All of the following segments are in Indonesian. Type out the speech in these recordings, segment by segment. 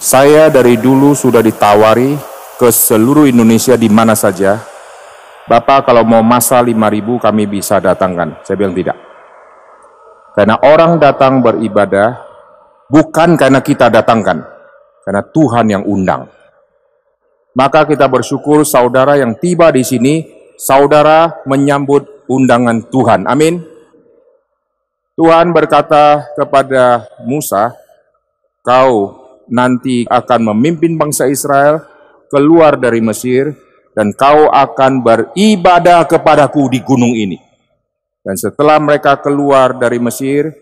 Saya dari dulu sudah ditawari ke seluruh Indonesia di mana saja. Bapak kalau mau masa 5000 kami bisa datangkan. Saya bilang tidak. Karena orang datang beribadah bukan karena kita datangkan, karena Tuhan yang undang. Maka kita bersyukur saudara yang tiba di sini, saudara menyambut undangan Tuhan. Amin. Tuhan berkata kepada Musa, kau nanti akan memimpin bangsa Israel keluar dari Mesir dan kau akan beribadah kepadaku di gunung ini. Dan setelah mereka keluar dari Mesir,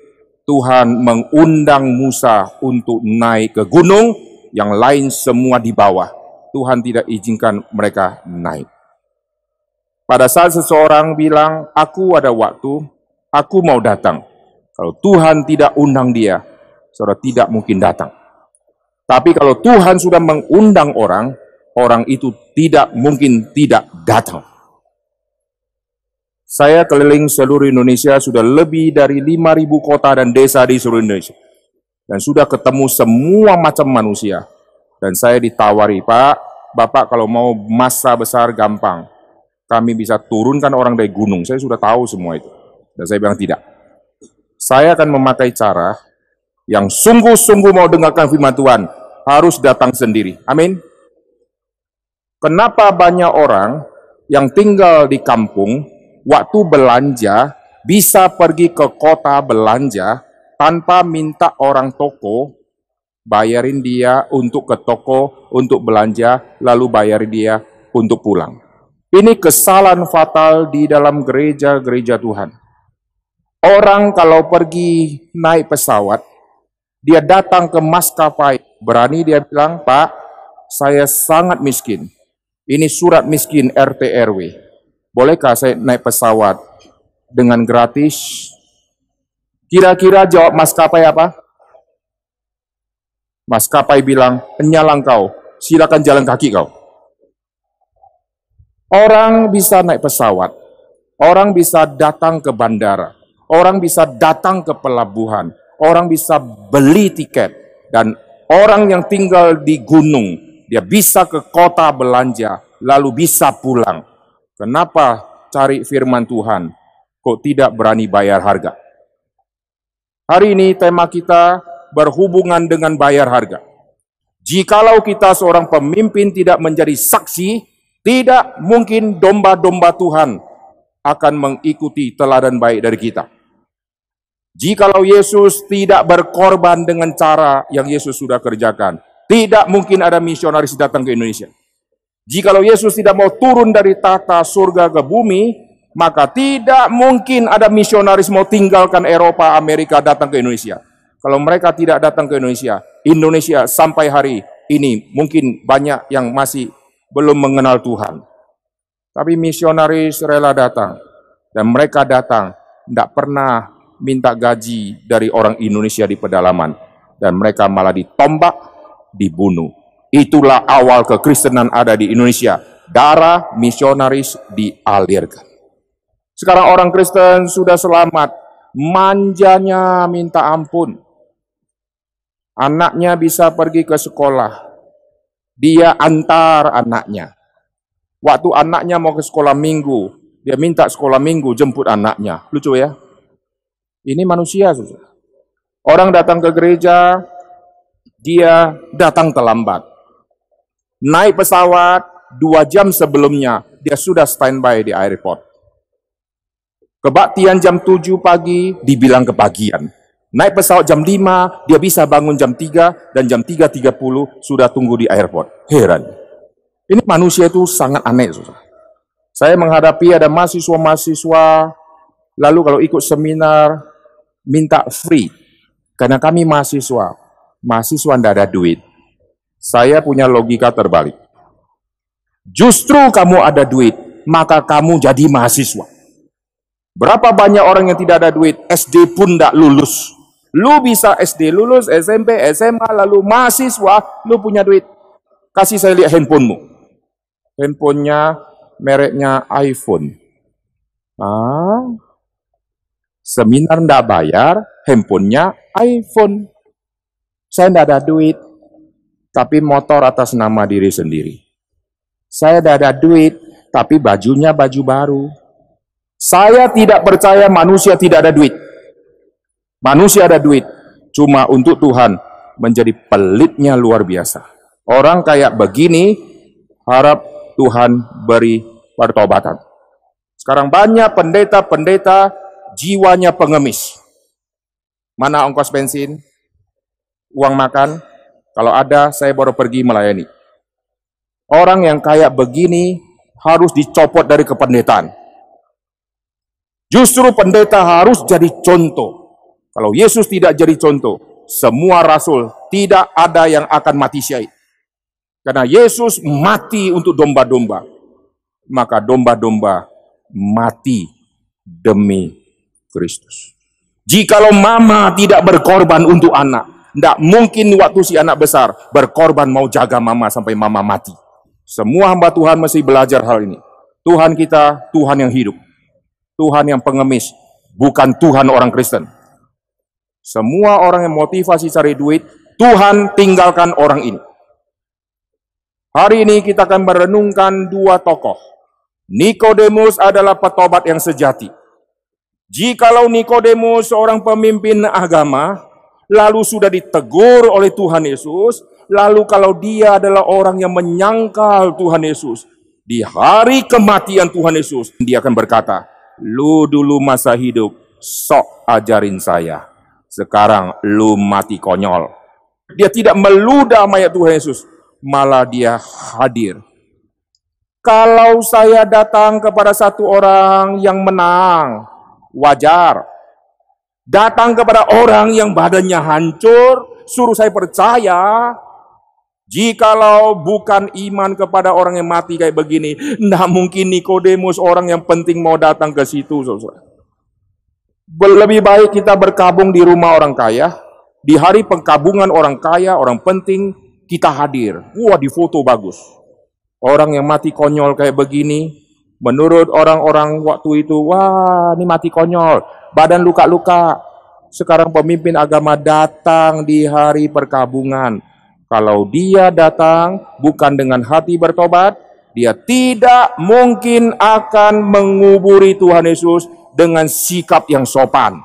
Tuhan mengundang Musa untuk naik ke gunung, yang lain semua di bawah. Tuhan tidak izinkan mereka naik. Pada saat seseorang bilang, aku ada waktu, aku mau datang. Kalau Tuhan tidak undang dia, saudara tidak mungkin datang. Tapi kalau Tuhan sudah mengundang orang, orang itu tidak mungkin tidak datang. Saya keliling seluruh Indonesia sudah lebih dari 5.000 kota dan desa di seluruh Indonesia. Dan sudah ketemu semua macam manusia. Dan saya ditawari, Pak, Bapak kalau mau masa besar gampang. Kami bisa turunkan orang dari gunung. Saya sudah tahu semua itu. Dan saya bilang tidak. Saya akan memakai cara yang sungguh-sungguh mau dengarkan firman Tuhan. Harus datang sendiri. Amin. Kenapa banyak orang yang tinggal di kampung, waktu belanja, bisa pergi ke kota belanja tanpa minta orang toko bayarin dia untuk ke toko, untuk belanja, lalu bayar dia untuk pulang. Ini kesalahan fatal di dalam gereja-gereja Tuhan. Orang kalau pergi naik pesawat, dia datang ke maskapai, berani dia bilang, Pak, saya sangat miskin. Ini surat miskin RT RW. Bolehkah saya naik pesawat dengan gratis? Kira-kira jawab maskapai apa? Maskapai bilang, penyalang kau, silakan jalan kaki kau. Orang bisa naik pesawat, orang bisa datang ke bandara, orang bisa datang ke pelabuhan, orang bisa beli tiket, dan orang yang tinggal di gunung, dia bisa ke kota belanja, lalu bisa pulang. Kenapa cari firman Tuhan, kok tidak berani bayar harga? Hari ini tema kita berhubungan dengan bayar harga. Jikalau kita seorang pemimpin tidak menjadi saksi, tidak mungkin domba-domba Tuhan akan mengikuti teladan baik dari kita. Jikalau Yesus tidak berkorban dengan cara yang Yesus sudah kerjakan, tidak mungkin ada misionaris datang ke Indonesia. Jikalau Yesus tidak mau turun dari tata surga ke bumi, maka tidak mungkin ada misionaris mau tinggalkan Eropa, Amerika datang ke Indonesia. Kalau mereka tidak datang ke Indonesia, Indonesia sampai hari ini mungkin banyak yang masih belum mengenal Tuhan. Tapi misionaris rela datang. Dan mereka datang, tidak pernah minta gaji dari orang Indonesia di pedalaman. Dan mereka malah ditombak, dibunuh. Itulah awal kekristenan ada di Indonesia. Darah misionaris dialirkan. Sekarang orang Kristen sudah selamat, manjanya minta ampun. Anaknya bisa pergi ke sekolah. Dia antar anaknya. Waktu anaknya mau ke sekolah minggu, dia minta sekolah minggu jemput anaknya. Lucu ya? Ini manusia, susah. Orang datang ke gereja, dia datang terlambat. Naik pesawat, dua jam sebelumnya, dia sudah standby di airport. Kebaktian jam 7 pagi, dibilang kebagian. Naik pesawat jam 5, dia bisa bangun jam 3, dan jam 3.30 sudah tunggu di airport. Heran. Ini manusia itu sangat aneh. Susah. Saya menghadapi ada mahasiswa-mahasiswa, lalu kalau ikut seminar, minta free. Karena kami mahasiswa, mahasiswa tidak ada duit. Saya punya logika terbalik. Justru kamu ada duit, maka kamu jadi mahasiswa. Berapa banyak orang yang tidak ada duit, SD pun tidak lulus. Lu bisa SD lulus, SMP, SMA, lalu mahasiswa, lu punya duit. Kasih saya lihat handphonemu. Handphonenya mereknya iPhone. Ah, seminar ndak bayar, handphonenya iPhone. Saya ndak ada duit. tapi motor atas nama diri sendiri. Saya tidak ada duit, tapi bajunya baju baru. Saya tidak percaya manusia tidak ada duit. Manusia ada duit, cuma untuk Tuhan menjadi pelitnya luar biasa. Orang kayak begini harap Tuhan beri pertobatan. Sekarang banyak pendeta-pendeta jiwanya pengemis. Mana ongkos bensin? Uang makan? Kalau ada, saya baru pergi melayani. Orang yang kayak begini harus dicopot dari kependetaan. Justru pendeta harus jadi contoh. Kalau Yesus tidak jadi contoh, semua rasul tidak ada yang akan mati syahid. Karena Yesus mati untuk domba-domba. Maka domba-domba mati demi Kristus. Jikalau mama tidak berkorban untuk anak, tidak mungkin waktu si anak besar berkorban mau jaga mama sampai mama mati. Semua hamba Tuhan mesti belajar hal ini. Tuhan kita, Tuhan yang hidup. Tuhan yang pengemis, bukan Tuhan orang Kristen. Semua orang yang motivasi cari duit, Tuhan tinggalkan orang ini. Hari ini kita akan merenungkan dua tokoh. Nikodemus adalah petobat yang sejati. Jikalau Nikodemus seorang pemimpin agama, lalu sudah ditegur oleh Tuhan Yesus, Lalu kalau dia adalah orang yang menyangkal Tuhan Yesus, di hari kematian Tuhan Yesus, dia akan berkata, lu dulu masa hidup, sok ajarin saya. Sekarang lu mati konyol. Dia tidak meludah mayat Tuhan Yesus, malah dia hadir. Kalau saya datang kepada satu orang yang menang, wajar. Datang kepada orang yang badannya hancur, suruh saya percaya, Jikalau bukan iman kepada orang yang mati kayak begini, tidak mungkin Nikodemus orang yang penting mau datang ke situ. Lebih baik kita berkabung di rumah orang kaya, di hari pengkabungan orang kaya, orang penting, kita hadir. Wah, di foto bagus. Orang yang mati konyol kayak begini, menurut orang-orang waktu itu, wah, ini mati konyol, badan luka-luka. Sekarang pemimpin agama datang di hari perkabungan kalau dia datang bukan dengan hati bertobat, dia tidak mungkin akan menguburi Tuhan Yesus dengan sikap yang sopan.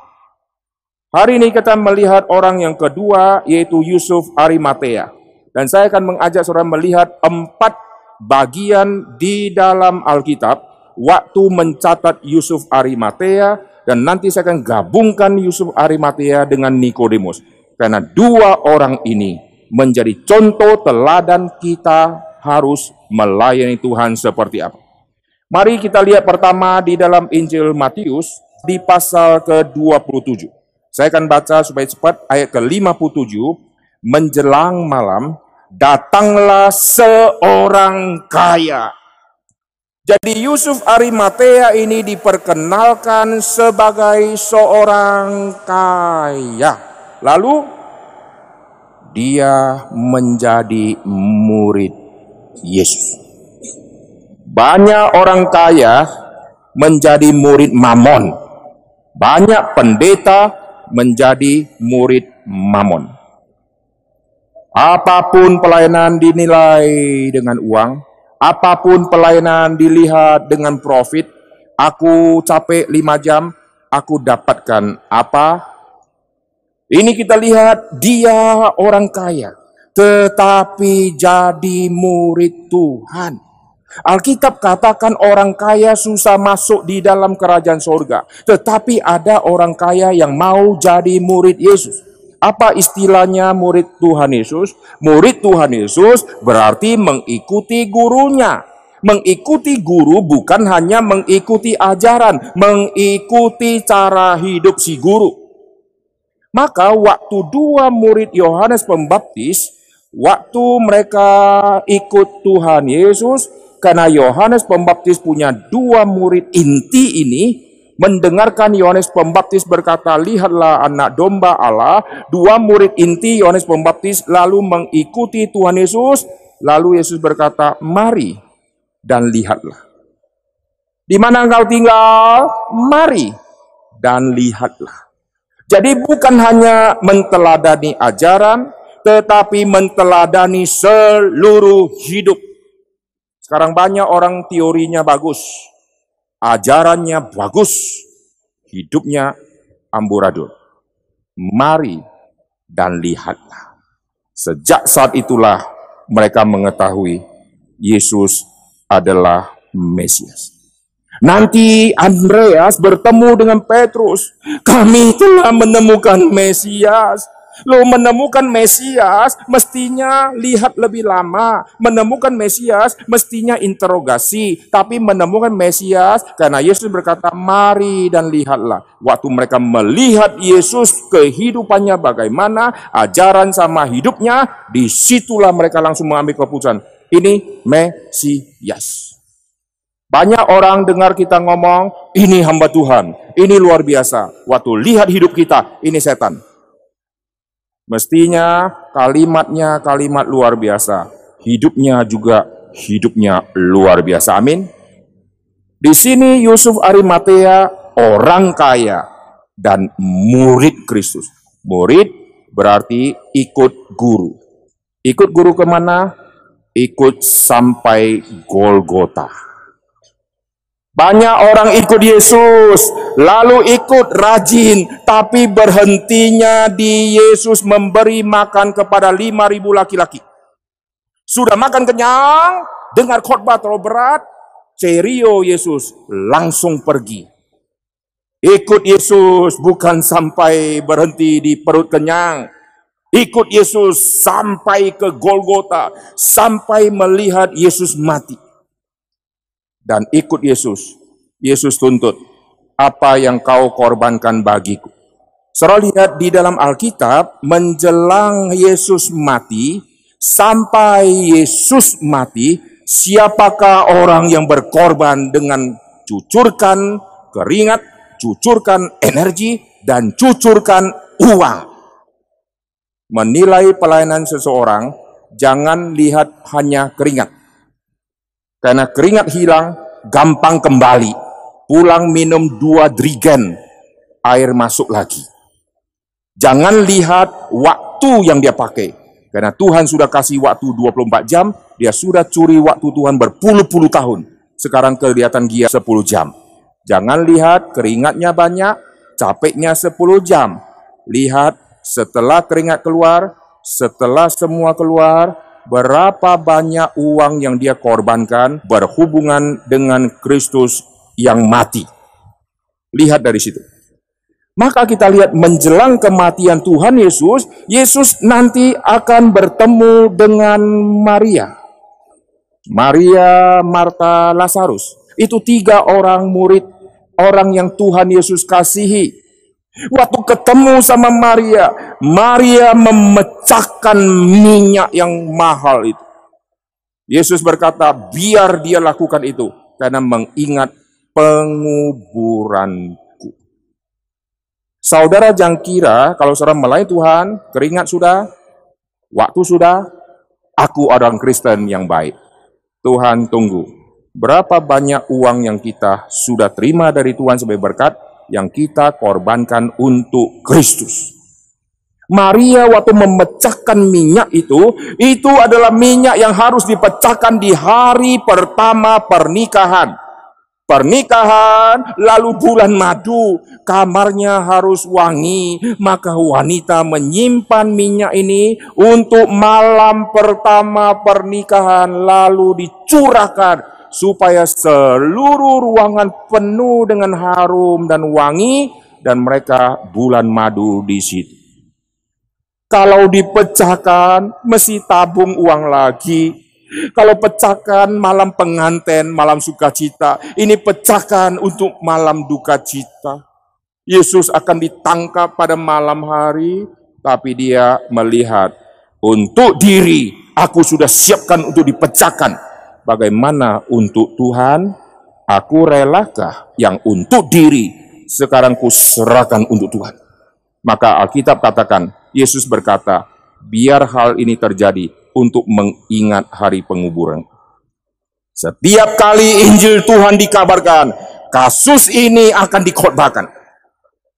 Hari ini kita melihat orang yang kedua yaitu Yusuf Arimatea. Dan saya akan mengajak saudara melihat empat bagian di dalam Alkitab waktu mencatat Yusuf Arimatea dan nanti saya akan gabungkan Yusuf Arimatea dengan Nikodemus. Karena dua orang ini menjadi contoh teladan kita harus melayani Tuhan seperti apa. Mari kita lihat pertama di dalam Injil Matius di pasal ke-27. Saya akan baca supaya cepat ayat ke-57. Menjelang malam, datanglah seorang kaya. Jadi Yusuf Arimatea ini diperkenalkan sebagai seorang kaya. Lalu dia menjadi murid Yesus. Banyak orang kaya menjadi murid Mamon. Banyak pendeta menjadi murid Mamon. Apa pun pelayanan dinilai dengan uang, apa pun pelayanan dilihat dengan profit, aku capek lima jam, aku dapatkan apa ini kita lihat dia orang kaya, tetapi jadi murid Tuhan. Alkitab katakan orang kaya susah masuk di dalam kerajaan sorga. Tetapi ada orang kaya yang mau jadi murid Yesus. Apa istilahnya murid Tuhan Yesus? Murid Tuhan Yesus berarti mengikuti gurunya. Mengikuti guru bukan hanya mengikuti ajaran, mengikuti cara hidup si guru. Maka waktu dua murid Yohanes Pembaptis, waktu mereka ikut Tuhan Yesus, karena Yohanes Pembaptis punya dua murid inti ini, mendengarkan Yohanes Pembaptis berkata, lihatlah anak domba Allah, dua murid inti Yohanes Pembaptis lalu mengikuti Tuhan Yesus, lalu Yesus berkata, mari dan lihatlah. Di mana engkau tinggal? Mari dan lihatlah. Jadi bukan hanya menteladani ajaran, tetapi menteladani seluruh hidup. Sekarang banyak orang teorinya bagus, ajarannya bagus, hidupnya amburadul. Mari dan lihatlah. Sejak saat itulah mereka mengetahui Yesus adalah Mesias. Nanti Andreas bertemu dengan Petrus. Kami telah menemukan Mesias. Lo menemukan Mesias mestinya lihat lebih lama. Menemukan Mesias mestinya interogasi. Tapi menemukan Mesias karena Yesus berkata mari dan lihatlah. Waktu mereka melihat Yesus kehidupannya bagaimana. Ajaran sama hidupnya. Di situlah mereka langsung mengambil keputusan. Ini Mesias. Banyak orang dengar kita ngomong, ini hamba Tuhan, ini luar biasa. Waktu lihat hidup kita, ini setan. Mestinya kalimatnya kalimat luar biasa. Hidupnya juga hidupnya luar biasa. Amin. Di sini Yusuf Arimatea orang kaya dan murid Kristus. Murid berarti ikut guru. Ikut guru ke mana? Ikut sampai Golgota. Banyak orang ikut Yesus, lalu ikut rajin, tapi berhentinya di Yesus memberi makan kepada lima ribu laki-laki. Sudah makan kenyang, dengar khotbah terlalu berat, cerio Yesus langsung pergi. Ikut Yesus bukan sampai berhenti di perut kenyang. Ikut Yesus sampai ke Golgota, sampai melihat Yesus mati dan ikut Yesus. Yesus tuntut, apa yang kau korbankan bagiku. Saudara lihat di dalam Alkitab, menjelang Yesus mati, sampai Yesus mati, siapakah orang yang berkorban dengan cucurkan keringat, cucurkan energi, dan cucurkan uang. Menilai pelayanan seseorang, jangan lihat hanya keringat karena keringat hilang, gampang kembali. Pulang minum dua drigen, air masuk lagi. Jangan lihat waktu yang dia pakai. Karena Tuhan sudah kasih waktu 24 jam, dia sudah curi waktu Tuhan berpuluh-puluh tahun. Sekarang kelihatan dia 10 jam. Jangan lihat keringatnya banyak, capeknya 10 jam. Lihat setelah keringat keluar, setelah semua keluar, berapa banyak uang yang dia korbankan berhubungan dengan Kristus yang mati. Lihat dari situ. Maka kita lihat menjelang kematian Tuhan Yesus, Yesus nanti akan bertemu dengan Maria. Maria, Marta, Lazarus. Itu tiga orang murid, orang yang Tuhan Yesus kasihi. Waktu ketemu sama Maria, Maria memecahkan minyak yang mahal itu. Yesus berkata, biar dia lakukan itu karena mengingat penguburanku. Saudara jangan kira kalau saudara melayani Tuhan, keringat sudah, waktu sudah, aku orang Kristen yang baik. Tuhan tunggu, berapa banyak uang yang kita sudah terima dari Tuhan sebagai berkat, yang kita korbankan untuk Kristus. Maria waktu memecahkan minyak itu, itu adalah minyak yang harus dipecahkan di hari pertama pernikahan. Pernikahan, lalu bulan madu, kamarnya harus wangi, maka wanita menyimpan minyak ini untuk malam pertama pernikahan, lalu dicurahkan supaya seluruh ruangan penuh dengan harum dan wangi dan mereka bulan madu di situ. Kalau dipecahkan, mesti tabung uang lagi. Kalau pecahkan malam pengantin, malam sukacita, ini pecahkan untuk malam duka cita. Yesus akan ditangkap pada malam hari, tapi dia melihat untuk diri, aku sudah siapkan untuk dipecahkan bagaimana untuk Tuhan, aku relakah yang untuk diri sekarang kuserahkan untuk Tuhan. Maka Alkitab katakan, Yesus berkata, biar hal ini terjadi untuk mengingat hari penguburan. Setiap kali Injil Tuhan dikabarkan, kasus ini akan dikhotbahkan.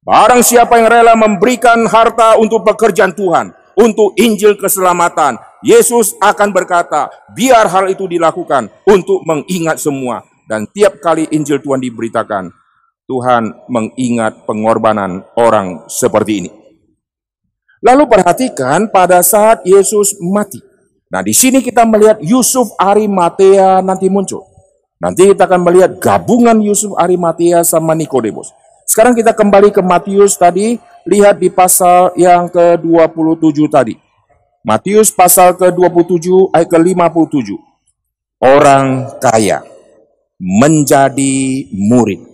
Barang siapa yang rela memberikan harta untuk pekerjaan Tuhan, untuk Injil keselamatan. Yesus akan berkata, biar hal itu dilakukan untuk mengingat semua. Dan tiap kali Injil Tuhan diberitakan, Tuhan mengingat pengorbanan orang seperti ini. Lalu perhatikan pada saat Yesus mati. Nah, di sini kita melihat Yusuf Arimatea nanti muncul. Nanti kita akan melihat gabungan Yusuf Arimatea sama Nikodemus. Sekarang kita kembali ke Matius tadi, lihat di pasal yang ke-27 tadi. Matius pasal ke-27 ayat ke-57. Orang kaya menjadi murid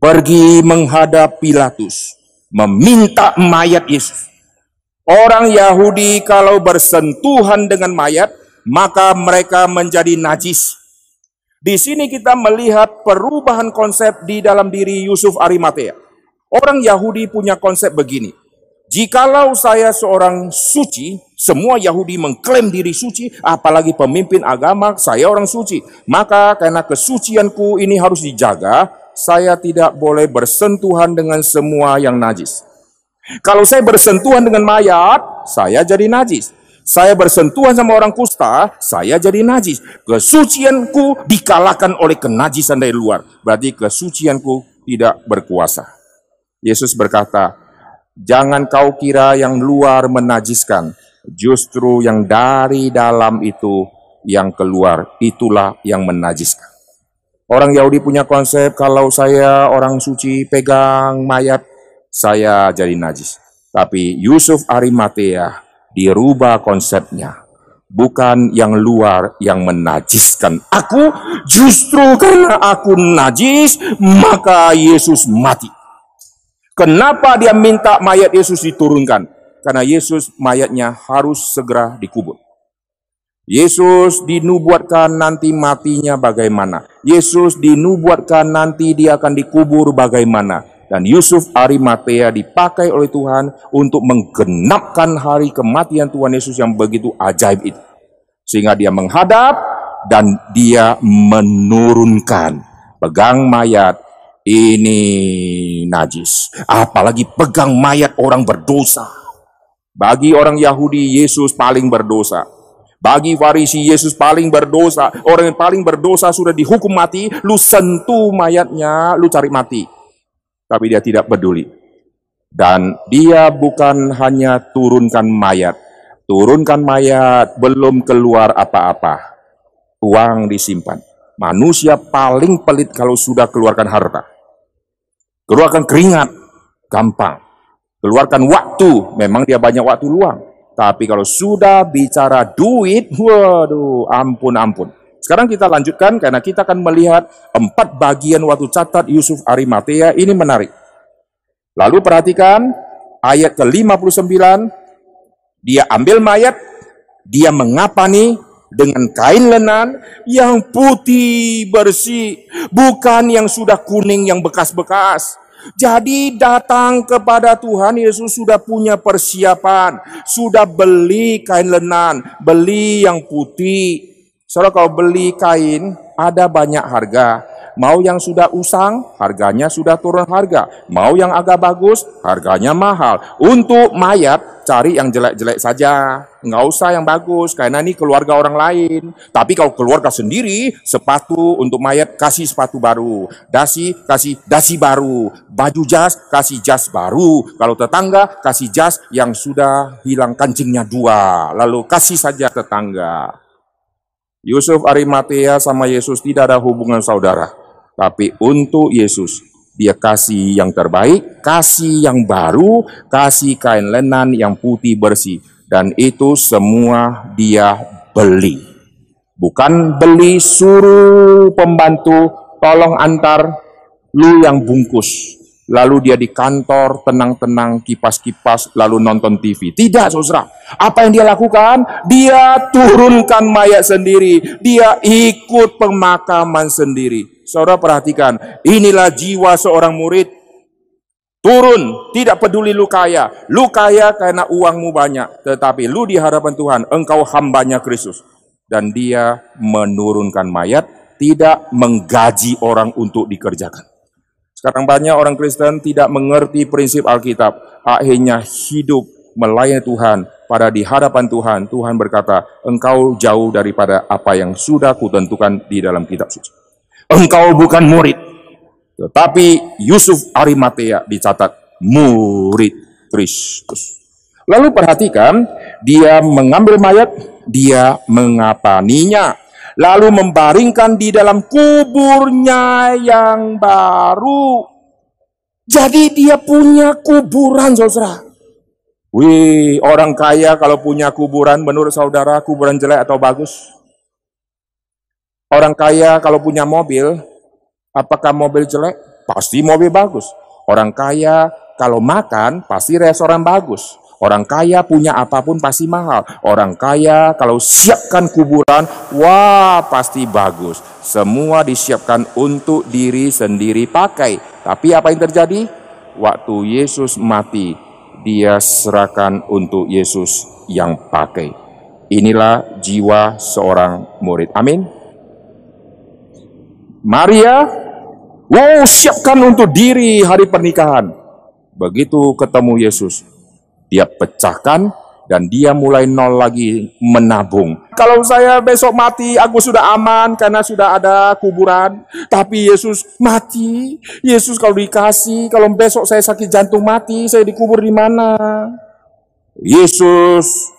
pergi menghadap Pilatus, meminta mayat Yesus. Orang Yahudi kalau bersentuhan dengan mayat, maka mereka menjadi najis. Di sini kita melihat perubahan konsep di dalam diri Yusuf Arimatea. Orang Yahudi punya konsep begini. Jikalau saya seorang suci, semua Yahudi mengklaim diri suci, apalagi pemimpin agama, saya orang suci. Maka karena kesucianku ini harus dijaga, saya tidak boleh bersentuhan dengan semua yang najis. Kalau saya bersentuhan dengan mayat, saya jadi najis. Saya bersentuhan sama orang kusta, saya jadi najis. Kesucianku dikalahkan oleh kenajisan dari luar. Berarti kesucianku tidak berkuasa. Yesus berkata, jangan kau kira yang luar menajiskan. Justru yang dari dalam itu yang keluar, itulah yang menajiskan. Orang Yahudi punya konsep kalau saya orang suci pegang mayat, saya jadi najis. Tapi Yusuf Arimatea dirubah konsepnya. Bukan yang luar yang menajiskan aku, justru karena aku najis, maka Yesus mati. Kenapa dia minta mayat Yesus diturunkan? Karena Yesus mayatnya harus segera dikubur. Yesus dinubuatkan nanti matinya bagaimana. Yesus dinubuatkan nanti dia akan dikubur bagaimana. Dan Yusuf Arimatea dipakai oleh Tuhan untuk menggenapkan hari kematian Tuhan Yesus yang begitu ajaib itu. Sehingga dia menghadap dan dia menurunkan. Pegang mayat, ini najis. Apalagi pegang mayat orang berdosa. Bagi orang Yahudi, Yesus paling berdosa. Bagi Farisi Yesus paling berdosa. Orang yang paling berdosa sudah dihukum mati. Lu sentuh mayatnya, lu cari mati. Tapi dia tidak peduli. Dan dia bukan hanya turunkan mayat. Turunkan mayat, belum keluar apa-apa. Uang disimpan. Manusia paling pelit kalau sudah keluarkan harta. Keluarkan keringat, gampang. Keluarkan waktu, memang dia banyak waktu luang tapi kalau sudah bicara duit, waduh, ampun-ampun. Sekarang kita lanjutkan karena kita akan melihat empat bagian waktu catat Yusuf Arimatea ini menarik. Lalu perhatikan ayat ke-59, dia ambil mayat, dia mengapani dengan kain lenan yang putih bersih, bukan yang sudah kuning yang bekas-bekas. Jadi datang kepada Tuhan Yesus sudah punya persiapan, sudah beli kain lenan, beli yang putih. Saudara kalau beli kain ada banyak harga. Mau yang sudah usang, harganya sudah turun harga. Mau yang agak bagus, harganya mahal. Untuk mayat, cari yang jelek-jelek saja. Nggak usah yang bagus, karena ini keluarga orang lain. Tapi kalau keluarga sendiri, sepatu untuk mayat kasih sepatu baru. Dasi kasih dasi baru. Baju jas kasih jas baru. Kalau tetangga kasih jas yang sudah hilang kancingnya dua. Lalu kasih saja tetangga. Yusuf Arimatea sama Yesus tidak ada hubungan saudara. Tapi untuk Yesus, dia kasih yang terbaik, kasih yang baru, kasih kain lenan yang putih bersih. Dan itu semua dia beli. Bukan beli suruh pembantu, tolong antar, lu yang bungkus. Lalu dia di kantor tenang-tenang kipas-kipas lalu nonton TV. Tidak saudara. Apa yang dia lakukan? Dia turunkan mayat sendiri. Dia ikut pemakaman sendiri. Saudara perhatikan, inilah jiwa seorang murid. Turun, tidak peduli lu kaya. Lu kaya karena uangmu banyak. Tetapi lu di hadapan Tuhan, engkau hambanya Kristus. Dan dia menurunkan mayat, tidak menggaji orang untuk dikerjakan. Sekarang banyak orang Kristen tidak mengerti prinsip Alkitab. Akhirnya hidup melayani Tuhan pada di hadapan Tuhan, Tuhan berkata, engkau jauh daripada apa yang sudah kutentukan di dalam kitab suci. Engkau bukan murid, tetapi Yusuf Arimatea dicatat murid Kristus. Lalu perhatikan, dia mengambil mayat, dia mengapaninya, lalu membaringkan di dalam kuburnya yang baru. Jadi dia punya kuburan, saudara. Wih, orang kaya kalau punya kuburan, menurut saudara, kuburan jelek atau bagus? Orang kaya kalau punya mobil, apakah mobil jelek? Pasti mobil bagus. Orang kaya kalau makan, pasti restoran bagus. Orang kaya punya apa pun pasti mahal. Orang kaya kalau siapkan kuburan, wah pasti bagus. Semua disiapkan untuk diri sendiri pakai. Tapi apa yang terjadi? Waktu Yesus mati, dia serahkan untuk Yesus yang pakai. Inilah jiwa seorang murid. Amin. Maria, wow, siapkan untuk diri hari pernikahan. Begitu ketemu Yesus, dia pecahkan dan dia mulai nol lagi menabung. Kalau saya besok mati, aku sudah aman karena sudah ada kuburan. Tapi Yesus mati. Yesus kalau dikasih, kalau besok saya sakit jantung mati, saya dikubur di mana? Yesus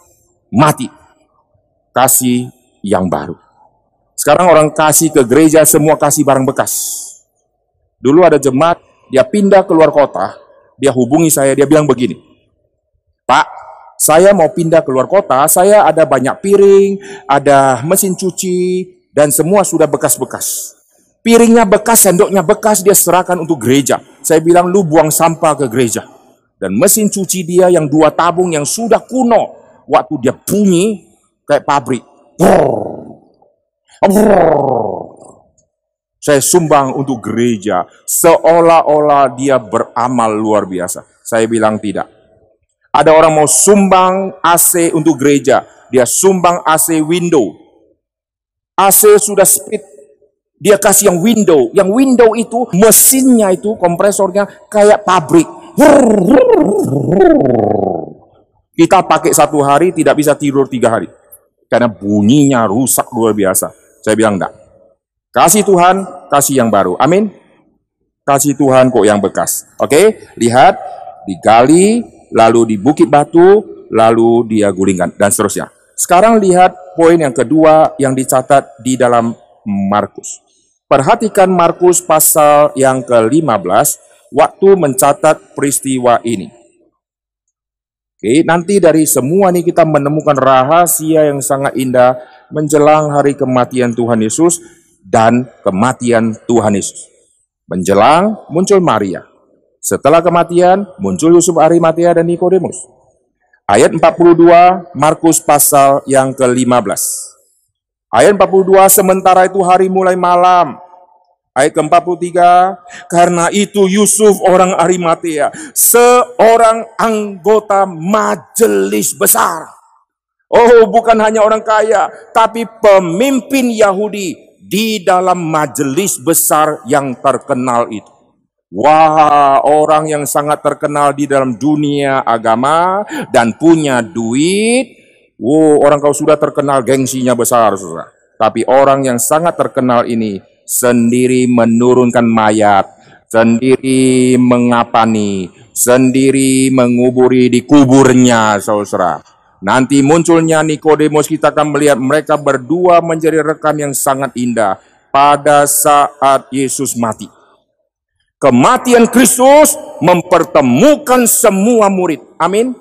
mati. Kasih yang baru. Sekarang orang kasih ke gereja semua kasih barang bekas. Dulu ada jemaat, dia pindah keluar kota, dia hubungi saya, dia bilang begini, Pak, saya mau pindah keluar kota, saya ada banyak piring, ada mesin cuci, dan semua sudah bekas-bekas. Piringnya bekas, sendoknya bekas, dia serahkan untuk gereja. Saya bilang, lu buang sampah ke gereja. Dan mesin cuci dia yang dua tabung yang sudah kuno, waktu dia bunyi kayak pabrik. Saya sumbang untuk gereja, seolah-olah dia beramal luar biasa. Saya bilang tidak ada orang mau sumbang AC untuk gereja, dia sumbang AC window. AC sudah speed, dia kasih yang window. Yang window itu mesinnya itu kompresornya kayak pabrik. Kita pakai satu hari tidak bisa tidur tiga hari. Karena bunyinya rusak luar biasa. Saya bilang enggak. Kasih Tuhan, kasih yang baru. Amin. Kasih Tuhan kok yang bekas. Oke, lihat digali, lalu di Bukit Batu, lalu dia gulingkan, dan seterusnya. Sekarang lihat poin yang kedua yang dicatat di dalam Markus. Perhatikan Markus pasal yang ke-15, waktu mencatat peristiwa ini. Oke, nanti dari semua ini kita menemukan rahasia yang sangat indah menjelang hari kematian Tuhan Yesus dan kematian Tuhan Yesus. Menjelang muncul Maria. Setelah kematian, muncul Yusuf Arimatea dan Nikodemus. Ayat 42, Markus pasal yang ke-15. Ayat 42, sementara itu hari mulai malam. Ayat ke-43, karena itu Yusuf orang Arimatea, seorang anggota majelis besar. Oh, bukan hanya orang kaya, tapi pemimpin Yahudi di dalam majelis besar yang terkenal itu. Wah, orang yang sangat terkenal di dalam dunia agama dan punya duit. Wow, orang kau sudah terkenal gengsinya besar, saudara. Tapi orang yang sangat terkenal ini sendiri menurunkan mayat, sendiri mengapani, sendiri menguburi di kuburnya, saudara. Nanti munculnya Nikodemus kita akan melihat mereka berdua menjadi rekan yang sangat indah pada saat Yesus mati. Kematian Kristus mempertemukan semua murid. Amin.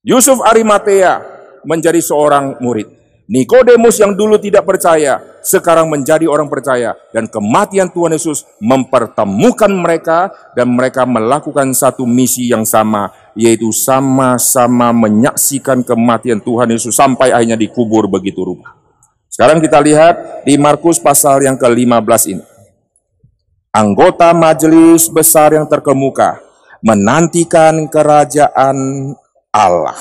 Yusuf Arimatea menjadi seorang murid. Nikodemus yang dulu tidak percaya, sekarang menjadi orang percaya. Dan kematian Tuhan Yesus mempertemukan mereka dan mereka melakukan satu misi yang sama, yaitu sama-sama menyaksikan kematian Tuhan Yesus sampai akhirnya dikubur begitu rupa. Sekarang kita lihat di Markus pasal yang ke-15 ini anggota majelis besar yang terkemuka menantikan kerajaan Allah.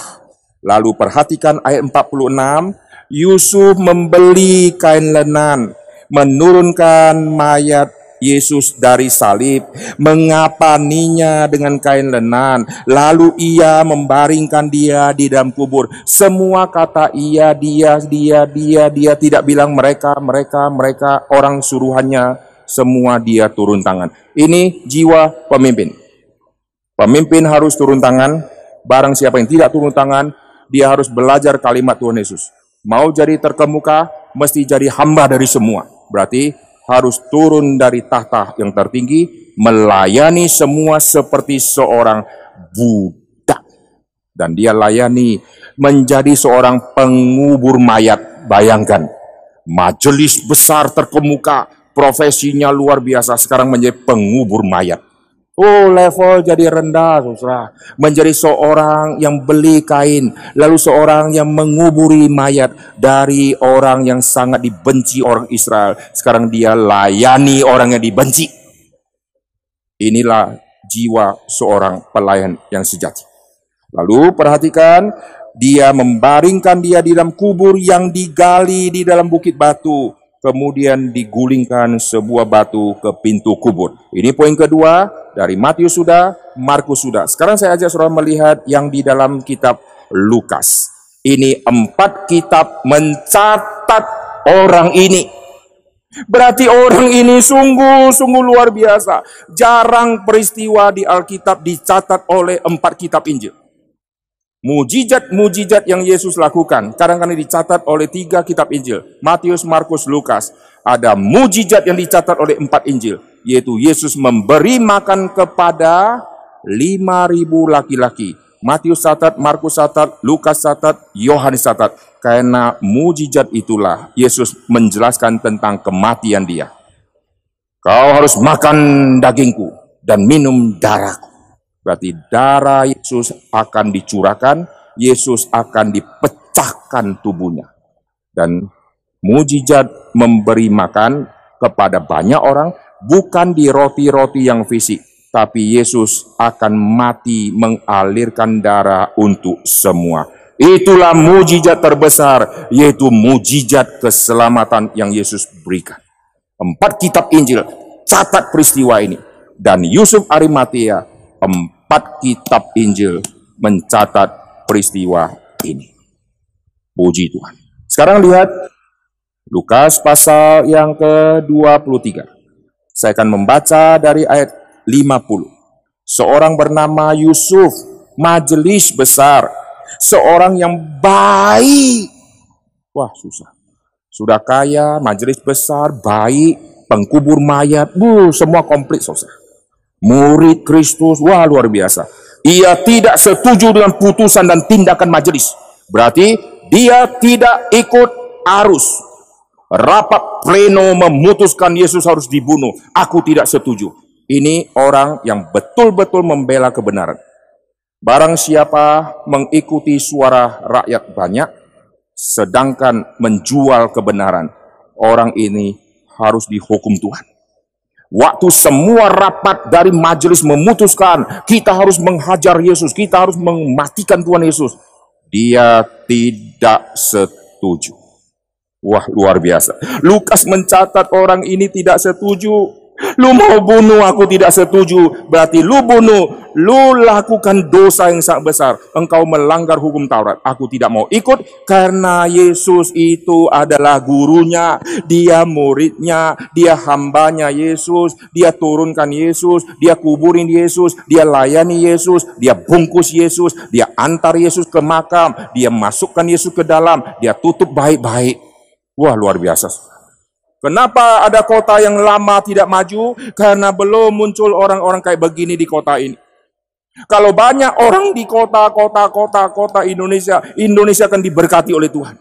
Lalu perhatikan ayat 46, Yusuf membeli kain lenan, menurunkan mayat Yesus dari salib, mengapaninya dengan kain lenan, lalu ia membaringkan dia di dalam kubur. Semua kata ia, dia, dia, dia, dia tidak bilang mereka, mereka, mereka, orang suruhannya, semua dia turun tangan. Ini jiwa pemimpin. Pemimpin harus turun tangan, barang siapa yang tidak turun tangan, dia harus belajar kalimat Tuhan Yesus. Mau jadi terkemuka, mesti jadi hamba dari semua. Berarti harus turun dari tahta yang tertinggi, melayani semua seperti seorang budak. Dan dia layani menjadi seorang pengubur mayat. Bayangkan, majelis besar terkemuka, profesinya luar biasa, sekarang menjadi pengubur mayat. Oh, level jadi rendah, saudara. Menjadi seorang yang beli kain, lalu seorang yang menguburi mayat dari orang yang sangat dibenci orang Israel. Sekarang dia layani orang yang dibenci. Inilah jiwa seorang pelayan yang sejati. Lalu perhatikan, dia membaringkan dia di dalam kubur yang digali di dalam bukit batu kemudian digulingkan sebuah batu ke pintu kubur. Ini poin kedua, dari Matius sudah, Markus sudah. Sekarang saya ajak saudara melihat yang di dalam kitab Lukas. Ini empat kitab mencatat orang ini. Berarti orang ini sungguh-sungguh luar biasa. Jarang peristiwa di Alkitab dicatat oleh empat kitab Injil. Mujizat-mujizat yang Yesus lakukan kadang-kadang dicatat oleh tiga kitab Injil, Matius, Markus, Lukas. Ada mujizat yang dicatat oleh empat Injil, yaitu Yesus memberi makan kepada lima ribu laki-laki. Matius catat, Markus catat, Lukas catat, Yohanes catat. Karena mujizat itulah Yesus menjelaskan tentang kematian dia. Kau harus makan dagingku dan minum darahku. Berarti darah Yesus akan dicurahkan, Yesus akan dipecahkan tubuhnya. Dan mujizat memberi makan kepada banyak orang bukan di roti-roti yang fisik, tapi Yesus akan mati mengalirkan darah untuk semua. Itulah mujizat terbesar, yaitu mujizat keselamatan yang Yesus berikan. Empat kitab Injil catat peristiwa ini. Dan Yusuf Arimatea, empat kitab Injil mencatat peristiwa ini. Puji Tuhan. Sekarang lihat Lukas pasal yang ke-23. Saya akan membaca dari ayat 50. Seorang bernama Yusuf, majelis besar, seorang yang baik. Wah, susah. Sudah kaya, majelis besar, baik, pengkubur mayat, bu, semua komplit susah murid Kristus, wah luar biasa. Ia tidak setuju dengan putusan dan tindakan majelis. Berarti dia tidak ikut arus. Rapat pleno memutuskan Yesus harus dibunuh. Aku tidak setuju. Ini orang yang betul-betul membela kebenaran. Barang siapa mengikuti suara rakyat banyak, sedangkan menjual kebenaran, orang ini harus dihukum Tuhan. Waktu semua rapat dari majelis memutuskan kita harus menghajar Yesus, kita harus mematikan Tuhan Yesus. Dia tidak setuju. Wah, luar biasa. Lukas mencatat orang ini tidak setuju. Lu mau bunuh aku tidak setuju. Berarti lu bunuh. Lu lakukan dosa yang sangat besar. Engkau melanggar hukum Taurat. Aku tidak mau ikut karena Yesus itu adalah gurunya. Dia muridnya. Dia hambanya Yesus. Dia turunkan Yesus. Dia kuburin Yesus. Dia layani Yesus. Dia bungkus Yesus. Dia antar Yesus ke makam. Dia masukkan Yesus ke dalam. Dia tutup baik-baik. Wah luar biasa. Kenapa ada kota yang lama tidak maju? Karena belum muncul orang-orang kayak begini di kota ini. Kalau banyak orang di kota, kota, kota, kota Indonesia, Indonesia akan diberkati oleh Tuhan.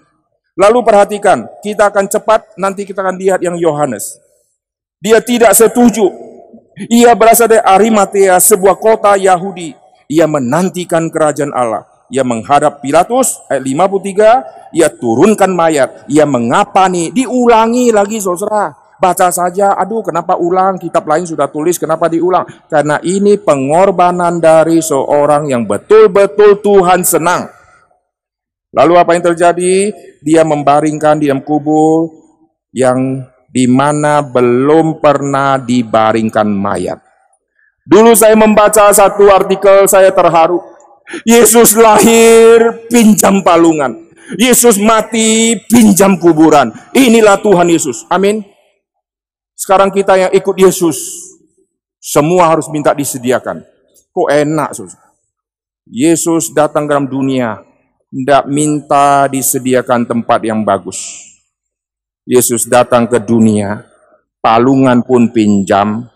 Lalu perhatikan, kita akan cepat, nanti kita akan lihat yang Yohanes. Dia tidak setuju. Ia berasal dari Arimatea, sebuah kota Yahudi. Ia menantikan kerajaan Allah. Ia menghadap Pilatus, ayat 53, ia turunkan mayat, ia mengapani, diulangi lagi saudara. Baca saja, aduh kenapa ulang, kitab lain sudah tulis, kenapa diulang? Karena ini pengorbanan dari seorang yang betul-betul Tuhan senang. Lalu apa yang terjadi? Dia membaringkan di dalam kubur yang di mana belum pernah dibaringkan mayat. Dulu saya membaca satu artikel, saya terharu. Yesus lahir, pinjam palungan. Yesus mati, pinjam kuburan. Inilah Tuhan Yesus. Amin. Sekarang kita yang ikut Yesus, semua harus minta disediakan. Kok enak, sus? Yesus datang ke dalam dunia, tidak minta disediakan tempat yang bagus. Yesus datang ke dunia, palungan pun pinjam,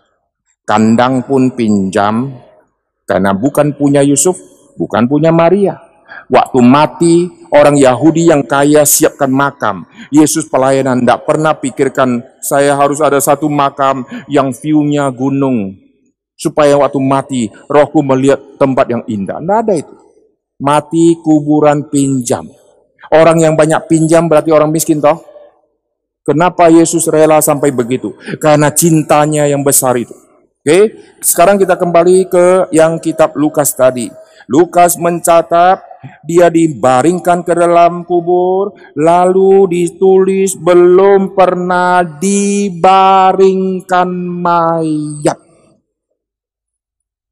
kandang pun pinjam, karena bukan punya Yusuf, bukan punya Maria. Waktu mati, orang Yahudi yang kaya siapkan makam. Yesus pelayanan tidak pernah pikirkan, saya harus ada satu makam yang view-nya gunung. Supaya waktu mati, rohku melihat tempat yang indah. Tidak ada itu. Mati kuburan pinjam. Orang yang banyak pinjam berarti orang miskin toh? Kenapa Yesus rela sampai begitu? Karena cintanya yang besar itu. Oke, sekarang kita kembali ke yang kitab Lukas tadi. Lukas mencatat dia dibaringkan ke dalam kubur, lalu ditulis belum pernah dibaringkan mayat.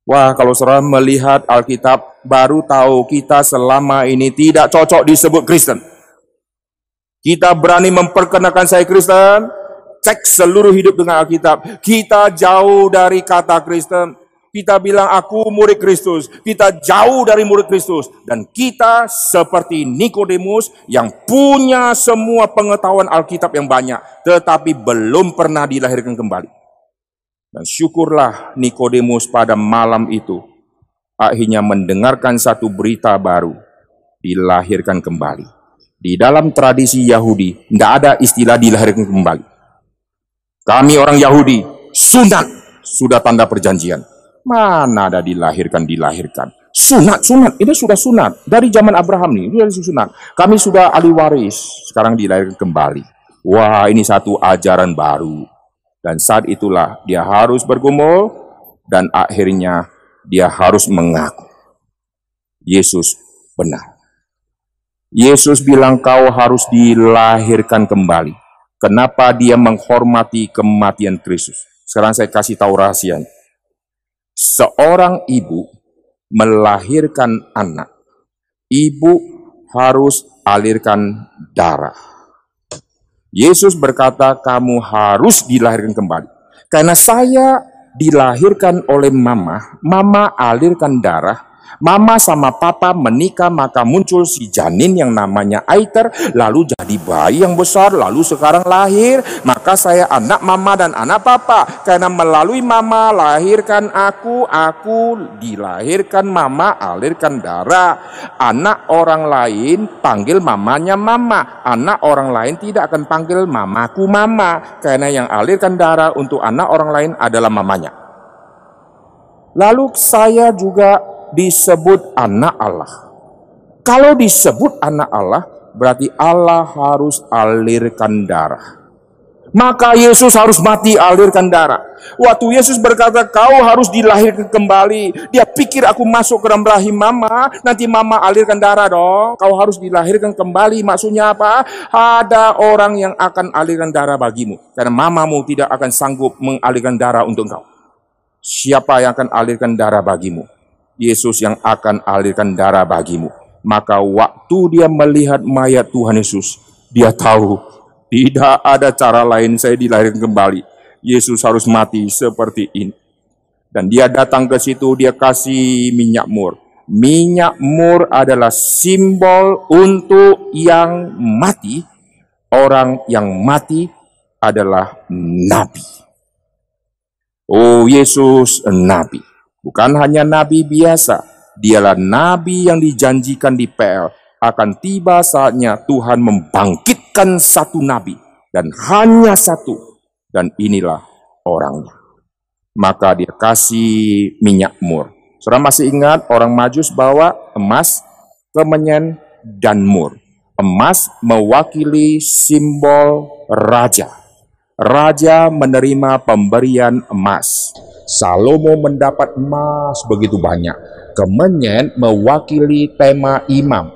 Wah, kalau saudara melihat Alkitab, baru tahu kita selama ini tidak cocok disebut Kristen. Kita berani memperkenalkan saya Kristen, cek seluruh hidup dengan Alkitab. Kita jauh dari kata Kristen. Kita bilang aku murid Kristus, kita jauh dari murid Kristus dan kita seperti Nikodemus yang punya semua pengetahuan Alkitab yang banyak tetapi belum pernah dilahirkan kembali. Dan syukurlah Nikodemus pada malam itu akhirnya mendengarkan satu berita baru dilahirkan kembali. Di dalam tradisi Yahudi, tidak ada istilah dilahirkan kembali. Kami orang Yahudi, sunat, sudah tanda perjanjian. Mana ada dilahirkan, dilahirkan. Sunat, sunat, ini sudah sunat. Dari zaman Abraham nih, sudah sunat. Kami sudah ahli waris, sekarang dilahirkan kembali. Wah, ini satu ajaran baru. Dan saat itulah dia harus bergumul, dan akhirnya dia harus mengaku. Yesus benar. Yesus bilang kau harus dilahirkan kembali. Kenapa dia menghormati kematian Kristus? Sekarang saya kasih tahu rahasianya. Seorang ibu melahirkan anak. Ibu harus alirkan darah. Yesus berkata, kamu harus dilahirkan kembali. Karena saya dilahirkan oleh mama, mama alirkan darah, Mama sama papa menikah maka muncul si janin yang namanya Aiter lalu jadi bayi yang besar lalu sekarang lahir. Maka saya anak mama dan anak papa. Karena melalui mama lahirkan aku aku dilahirkan mama alirkan darah. Anak orang lain panggil mamanya mama. Anak orang lain tidak akan panggil mamaku mama. Karena yang alirkan darah untuk anak orang lain adalah mamanya. Lalu saya juga disebut anak Allah. Kalau disebut anak Allah, berarti Allah harus alirkan darah. Maka Yesus harus mati alirkan darah. Waktu Yesus berkata, kau harus dilahirkan kembali. Dia pikir aku masuk ke dalam rahim mama, nanti mama alirkan darah dong. Kau harus dilahirkan kembali. Maksudnya apa? Ada orang yang akan alirkan darah bagimu. Karena mamamu tidak akan sanggup mengalirkan darah untuk engkau. Siapa yang akan alirkan darah bagimu? Yesus yang akan alirkan darah bagimu. Maka waktu dia melihat mayat Tuhan Yesus, dia tahu tidak ada cara lain saya dilahirkan kembali. Yesus harus mati seperti ini. Dan dia datang ke situ, dia kasih minyak mur. Minyak mur adalah simbol untuk yang mati. Orang yang mati adalah nabi. Oh Yesus nabi. Bukan hanya nabi biasa, dialah nabi yang dijanjikan di PL. Akan tiba saatnya Tuhan membangkitkan satu nabi, dan hanya satu, dan inilah orangnya. Maka dia kasih minyak mur. Saudara masih ingat orang majus bawa emas, kemenyan, dan mur. Emas mewakili simbol raja. Raja menerima pemberian emas. Salomo mendapat emas begitu banyak. Kemenyan mewakili tema imam.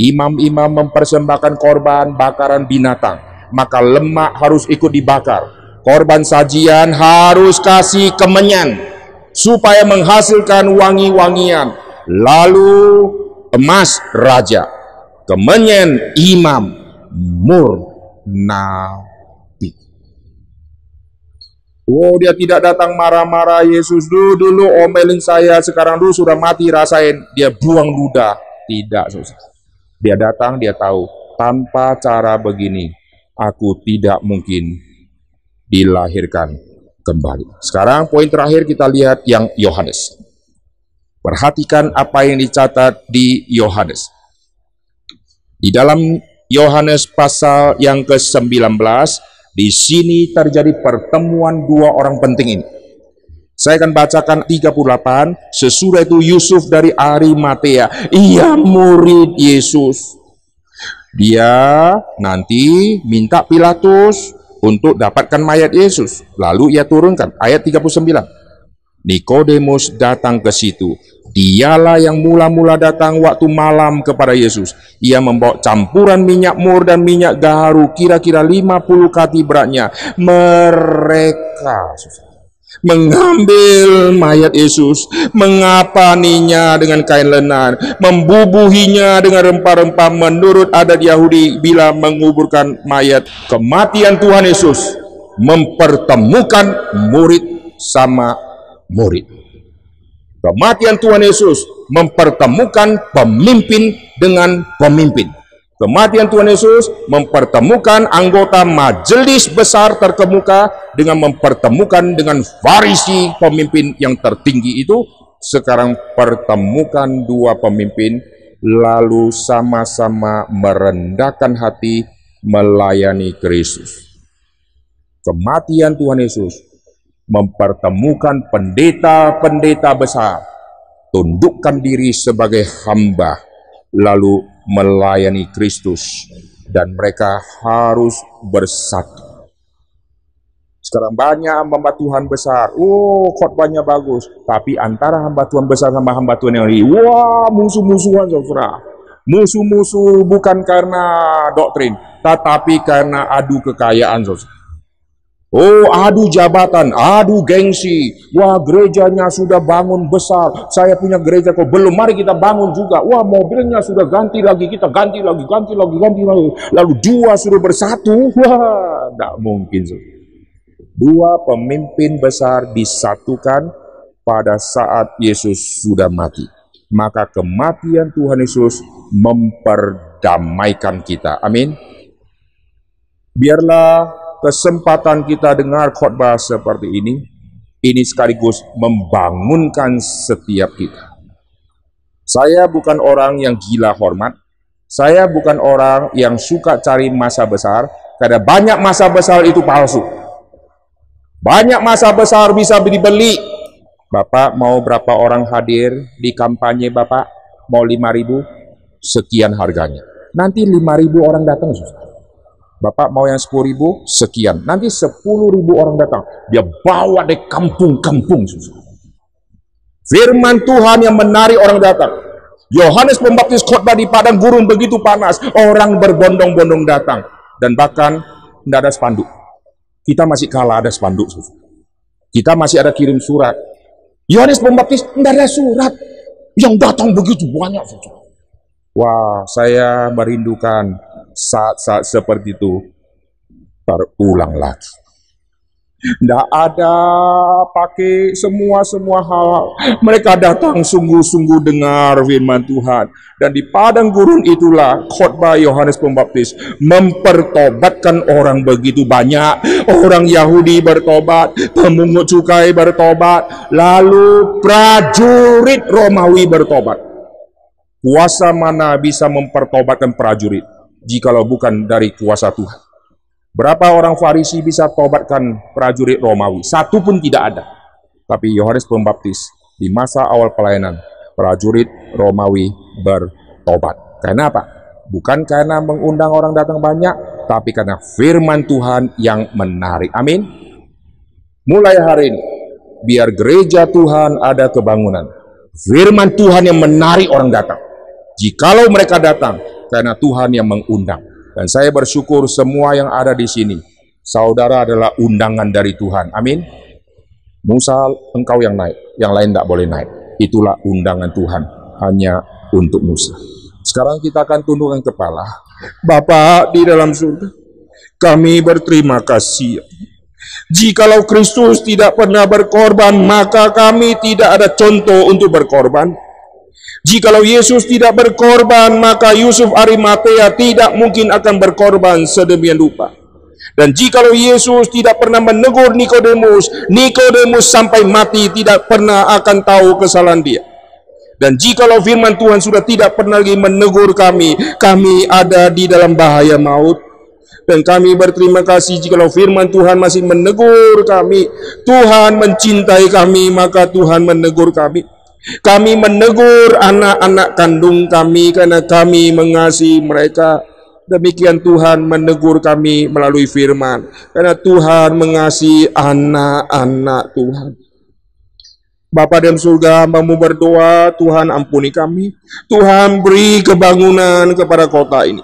Imam-imam mempersembahkan korban bakaran binatang. maka lemak harus ikut dibakar. Korban sajian harus kasih kemenyan supaya menghasilkan wangi-wangian. Lalu emas raja, kemenyan imam, mur nabi. Oh dia tidak datang marah-marah Yesus dulu dulu omelin saya sekarang dulu sudah mati rasain dia buang ludah tidak susah. Dia datang dia tahu tanpa cara begini aku tidak mungkin dilahirkan kembali. Sekarang poin terakhir kita lihat yang Yohanes. Perhatikan apa yang dicatat di Yohanes. Di dalam Yohanes pasal yang ke-19, di sini terjadi pertemuan dua orang penting ini. Saya akan bacakan 38, sesudah itu Yusuf dari Arimatea, ia murid Yesus. Dia nanti minta Pilatus untuk dapatkan mayat Yesus. Lalu ia turunkan, ayat 39. Nikodemus datang ke situ. Dialah yang mula-mula datang waktu malam kepada Yesus. Ia membawa campuran minyak mur dan minyak gaharu kira-kira 50 kati beratnya. Mereka mengambil mayat Yesus, mengapaninya dengan kain lenan, membubuhinya dengan rempah-rempah menurut adat Yahudi bila menguburkan mayat. Kematian Tuhan Yesus mempertemukan murid sama murid. Kematian Tuhan Yesus mempertemukan pemimpin dengan pemimpin. Kematian Tuhan Yesus mempertemukan anggota majelis besar terkemuka dengan mempertemukan dengan farisi pemimpin yang tertinggi itu. Sekarang pertemukan dua pemimpin lalu sama-sama merendahkan hati melayani Kristus. Kematian Tuhan Yesus mempertemukan pendeta-pendeta besar, tundukkan diri sebagai hamba, lalu melayani Kristus, dan mereka harus bersatu. Sekarang banyak hamba Tuhan besar, oh khotbahnya bagus, tapi antara hamba Tuhan besar sama hamba Tuhan yang lain, wah musuh-musuhan saudara. Musuh-musuh bukan karena doktrin, tetapi karena adu kekayaan saudara. Oh, adu jabatan, adu gengsi. Wah, gerejanya sudah bangun besar. Saya punya gereja kok belum. Mari kita bangun juga. Wah, mobilnya sudah ganti lagi. Kita ganti lagi, ganti lagi, ganti lagi. Lalu dua suruh bersatu. Wah, tidak mungkin. Dua pemimpin besar disatukan pada saat Yesus sudah mati. Maka kematian Tuhan Yesus memperdamaikan kita. Amin. Biarlah kesempatan kita dengar khotbah seperti ini, ini sekaligus membangunkan setiap kita. Saya bukan orang yang gila hormat, saya bukan orang yang suka cari masa besar, karena banyak masa besar itu palsu. Banyak masa besar bisa dibeli. Bapak mau berapa orang hadir di kampanye Bapak? Mau 5 ribu? Sekian harganya. Nanti 5 ribu orang datang susah. Bapak mau yang 10 ribu, sekian. Nanti 10 ribu orang datang. Dia bawa dari kampung-kampung. Firman Tuhan yang menarik orang datang. Yohanes Pembaptis khotbah di padang gurun begitu panas. Orang berbondong-bondong datang. Dan bahkan tidak ada spanduk. Kita masih kalah ada spanduk. Kita masih ada kirim surat. Yohanes Pembaptis tidak ada surat. Yang datang begitu banyak. Wah, saya merindukan saat-saat seperti itu terulang lagi. Tidak ada pakai semua-semua hal. Mereka datang sungguh-sungguh dengar firman Tuhan. Dan di padang gurun itulah khotbah Yohanes Pembaptis mempertobatkan orang begitu banyak. Orang Yahudi bertobat, pemungut cukai bertobat, lalu prajurit Romawi bertobat. Kuasa mana bisa mempertobatkan prajurit? jikalau bukan dari kuasa Tuhan. Berapa orang Farisi bisa tobatkan prajurit Romawi? Satu pun tidak ada. Tapi Yohanes Pembaptis di masa awal pelayanan, prajurit Romawi bertobat. Karena apa? Bukan karena mengundang orang datang banyak, tapi karena firman Tuhan yang menarik. Amin. Mulai hari ini, biar gereja Tuhan ada kebangunan. Firman Tuhan yang menarik orang datang. Jikalau mereka datang, karena Tuhan yang mengundang. Dan saya bersyukur semua yang ada di sini, saudara adalah undangan dari Tuhan. Amin. Musa, engkau yang naik, yang lain tidak boleh naik. Itulah undangan Tuhan, hanya untuk Musa. Sekarang kita akan tundukkan kepala. Bapak di dalam surga, kami berterima kasih. Jikalau Kristus tidak pernah berkorban, maka kami tidak ada contoh untuk berkorban. Jikalau Yesus tidak berkorban, maka Yusuf Arimatea tidak mungkin akan berkorban sedemikian rupa. Dan jikalau Yesus tidak pernah menegur Nikodemus, Nikodemus sampai mati tidak pernah akan tahu kesalahan dia. Dan jikalau firman Tuhan sudah tidak pernah lagi menegur kami, kami ada di dalam bahaya maut. Dan kami berterima kasih jikalau firman Tuhan masih menegur kami. Tuhan mencintai kami, maka Tuhan menegur kami. Kami menegur anak-anak kandung kami karena kami mengasihi mereka. Demikian Tuhan menegur kami melalui firman. Karena Tuhan mengasihi anak-anak Tuhan. Bapa dalam surga, hambamu berdoa, Tuhan ampuni kami. Tuhan beri kebangunan kepada kota ini.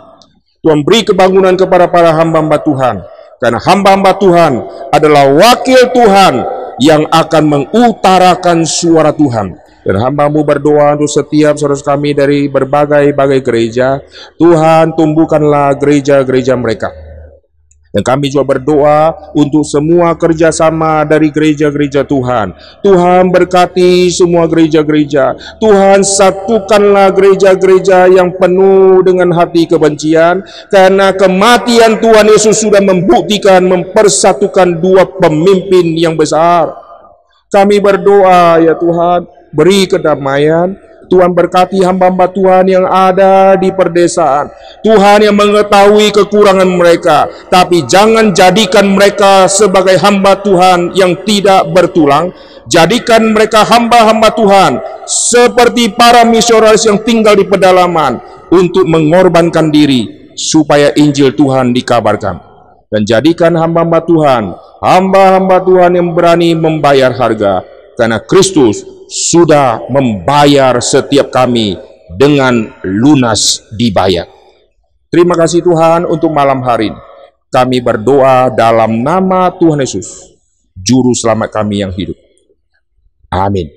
Tuhan beri kebangunan kepada para hamba-hamba Tuhan. Karena hamba-hamba Tuhan adalah wakil Tuhan yang akan mengutarakan suara Tuhan dan hambamu berdoa untuk setiap saudara kami dari berbagai-bagai gereja. Tuhan tumbuhkanlah gereja-gereja mereka. Dan kami juga berdoa untuk semua kerjasama dari gereja-gereja Tuhan. Tuhan berkati semua gereja-gereja. Tuhan satukanlah gereja-gereja yang penuh dengan hati kebencian. Karena kematian Tuhan Yesus sudah membuktikan mempersatukan dua pemimpin yang besar. Kami berdoa ya Tuhan, beri kedamaian. Tuhan berkati hamba-hamba Tuhan yang ada di perdesaan. Tuhan yang mengetahui kekurangan mereka. Tapi jangan jadikan mereka sebagai hamba Tuhan yang tidak bertulang. Jadikan mereka hamba-hamba Tuhan seperti para misionaris yang tinggal di pedalaman untuk mengorbankan diri supaya Injil Tuhan dikabarkan. Dan jadikan hamba-hamba Tuhan, hamba-hamba Tuhan yang berani membayar harga karena Kristus sudah membayar setiap kami dengan lunas dibayar. Terima kasih Tuhan untuk malam hari ini. Kami berdoa dalam nama Tuhan Yesus, Juru Selamat kami yang hidup. Amin.